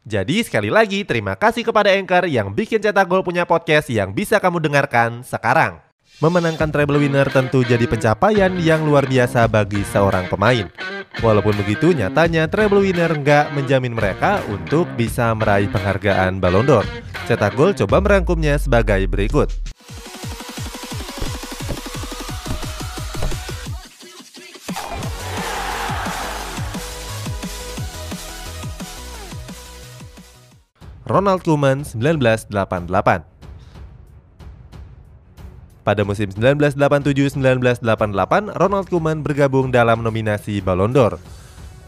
Jadi sekali lagi terima kasih kepada Anchor yang bikin Cetak Gol punya podcast yang bisa kamu dengarkan sekarang. Memenangkan treble winner tentu jadi pencapaian yang luar biasa bagi seorang pemain. Walaupun begitu, nyatanya treble winner nggak menjamin mereka untuk bisa meraih penghargaan Ballon d'Or. Cetak Gol coba merangkumnya sebagai berikut. Ronald Koeman 1988 Pada musim 1987-1988, Ronald Koeman bergabung dalam nominasi Ballon d'Or.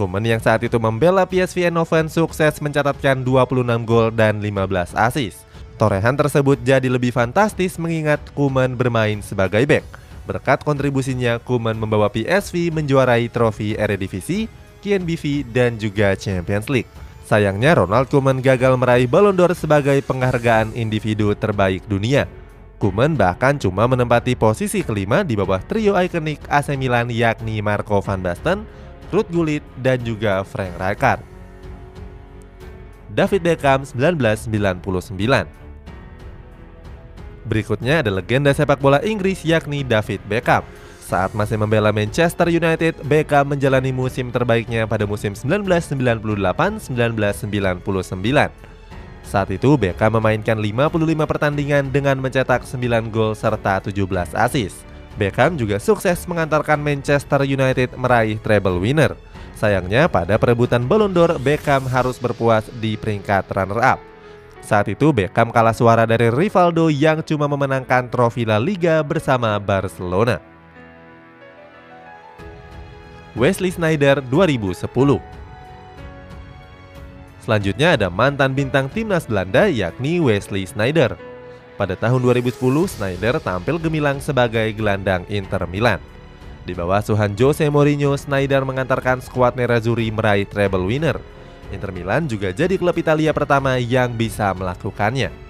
Koeman yang saat itu membela PSV Eindhoven sukses mencatatkan 26 gol dan 15 assist. Torehan tersebut jadi lebih fantastis mengingat Koeman bermain sebagai back. Berkat kontribusinya, Koeman membawa PSV menjuarai trofi Eredivisie, KNBV, dan juga Champions League. Sayangnya Ronald Koeman gagal meraih Ballon d'Or sebagai penghargaan individu terbaik dunia. Koeman bahkan cuma menempati posisi kelima di bawah trio ikonik AC Milan yakni Marco van Basten, Ruud Gullit, dan juga Frank Rijkaard. David Beckham 1999 Berikutnya ada legenda sepak bola Inggris yakni David Beckham. Saat masih membela Manchester United, Beckham menjalani musim terbaiknya pada musim 1998-1999. Saat itu Beckham memainkan 55 pertandingan dengan mencetak 9 gol serta 17 assist. Beckham juga sukses mengantarkan Manchester United meraih treble winner. Sayangnya pada perebutan Ballon d'Or, Beckham harus berpuas di peringkat runner-up. Saat itu Beckham kalah suara dari Rivaldo yang cuma memenangkan trofi La Liga bersama Barcelona. Wesley Snyder 2010 Selanjutnya ada mantan bintang timnas Belanda yakni Wesley Snyder. Pada tahun 2010, Snyder tampil gemilang sebagai gelandang Inter Milan. Di bawah suhan Jose Mourinho, Snyder mengantarkan skuad Nerazzurri meraih treble winner. Inter Milan juga jadi klub Italia pertama yang bisa melakukannya.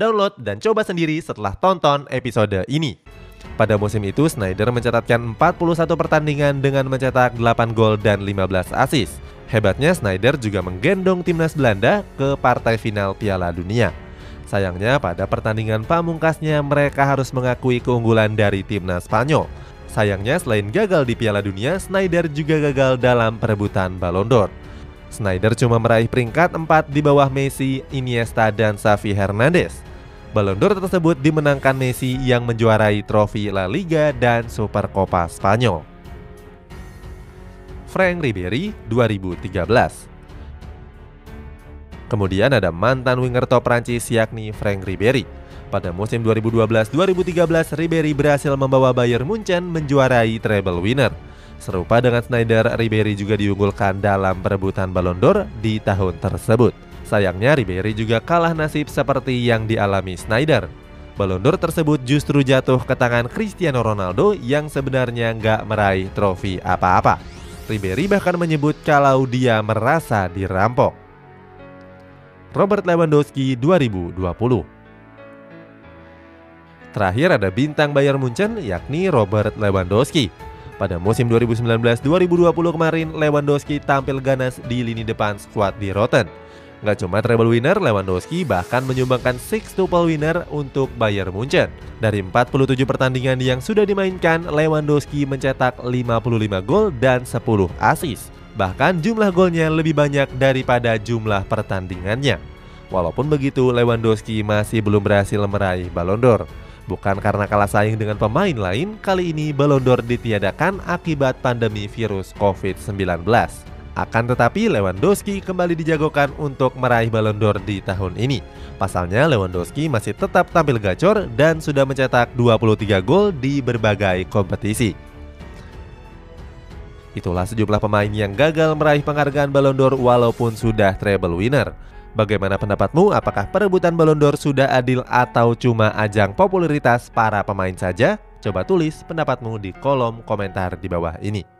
download, dan coba sendiri setelah tonton episode ini. Pada musim itu, Snyder mencatatkan 41 pertandingan dengan mencetak 8 gol dan 15 assist. Hebatnya, Snyder juga menggendong timnas Belanda ke partai final Piala Dunia. Sayangnya, pada pertandingan pamungkasnya mereka harus mengakui keunggulan dari timnas Spanyol. Sayangnya, selain gagal di Piala Dunia, Snyder juga gagal dalam perebutan Ballon d'Or. Snyder cuma meraih peringkat 4 di bawah Messi, Iniesta, dan Xavi Hernandez. Ballon d'Or tersebut dimenangkan Messi yang menjuarai trofi La Liga dan Supercopa Spanyol. Frank Ribery 2013 Kemudian ada mantan winger top Prancis yakni Frank Ribery. Pada musim 2012-2013, Ribery berhasil membawa Bayern Munchen menjuarai treble winner. Serupa dengan Snyder, Ribery juga diunggulkan dalam perebutan Ballon d'Or di tahun tersebut. Sayangnya Ribery juga kalah nasib seperti yang dialami Snyder. Ballon d'Or tersebut justru jatuh ke tangan Cristiano Ronaldo yang sebenarnya nggak meraih trofi apa-apa. Ribery bahkan menyebut kalau dia merasa dirampok. Robert Lewandowski 2020 Terakhir ada bintang Bayern Munchen yakni Robert Lewandowski. Pada musim 2019-2020 kemarin, Lewandowski tampil ganas di lini depan skuad di Rotten. Gak cuma treble winner, Lewandowski bahkan menyumbangkan six tuple winner untuk Bayern Munchen. Dari 47 pertandingan yang sudah dimainkan, Lewandowski mencetak 55 gol dan 10 assist. Bahkan jumlah golnya lebih banyak daripada jumlah pertandingannya. Walaupun begitu, Lewandowski masih belum berhasil meraih Ballon d'Or. Bukan karena kalah saing dengan pemain lain, kali ini Ballon d'Or ditiadakan akibat pandemi virus COVID-19. Akan tetapi Lewandowski kembali dijagokan untuk meraih Ballon d'Or di tahun ini. Pasalnya Lewandowski masih tetap tampil gacor dan sudah mencetak 23 gol di berbagai kompetisi. Itulah sejumlah pemain yang gagal meraih penghargaan Ballon d'Or walaupun sudah treble winner. Bagaimana pendapatmu? Apakah perebutan Ballon d'Or sudah adil atau cuma ajang popularitas para pemain saja? Coba tulis pendapatmu di kolom komentar di bawah ini.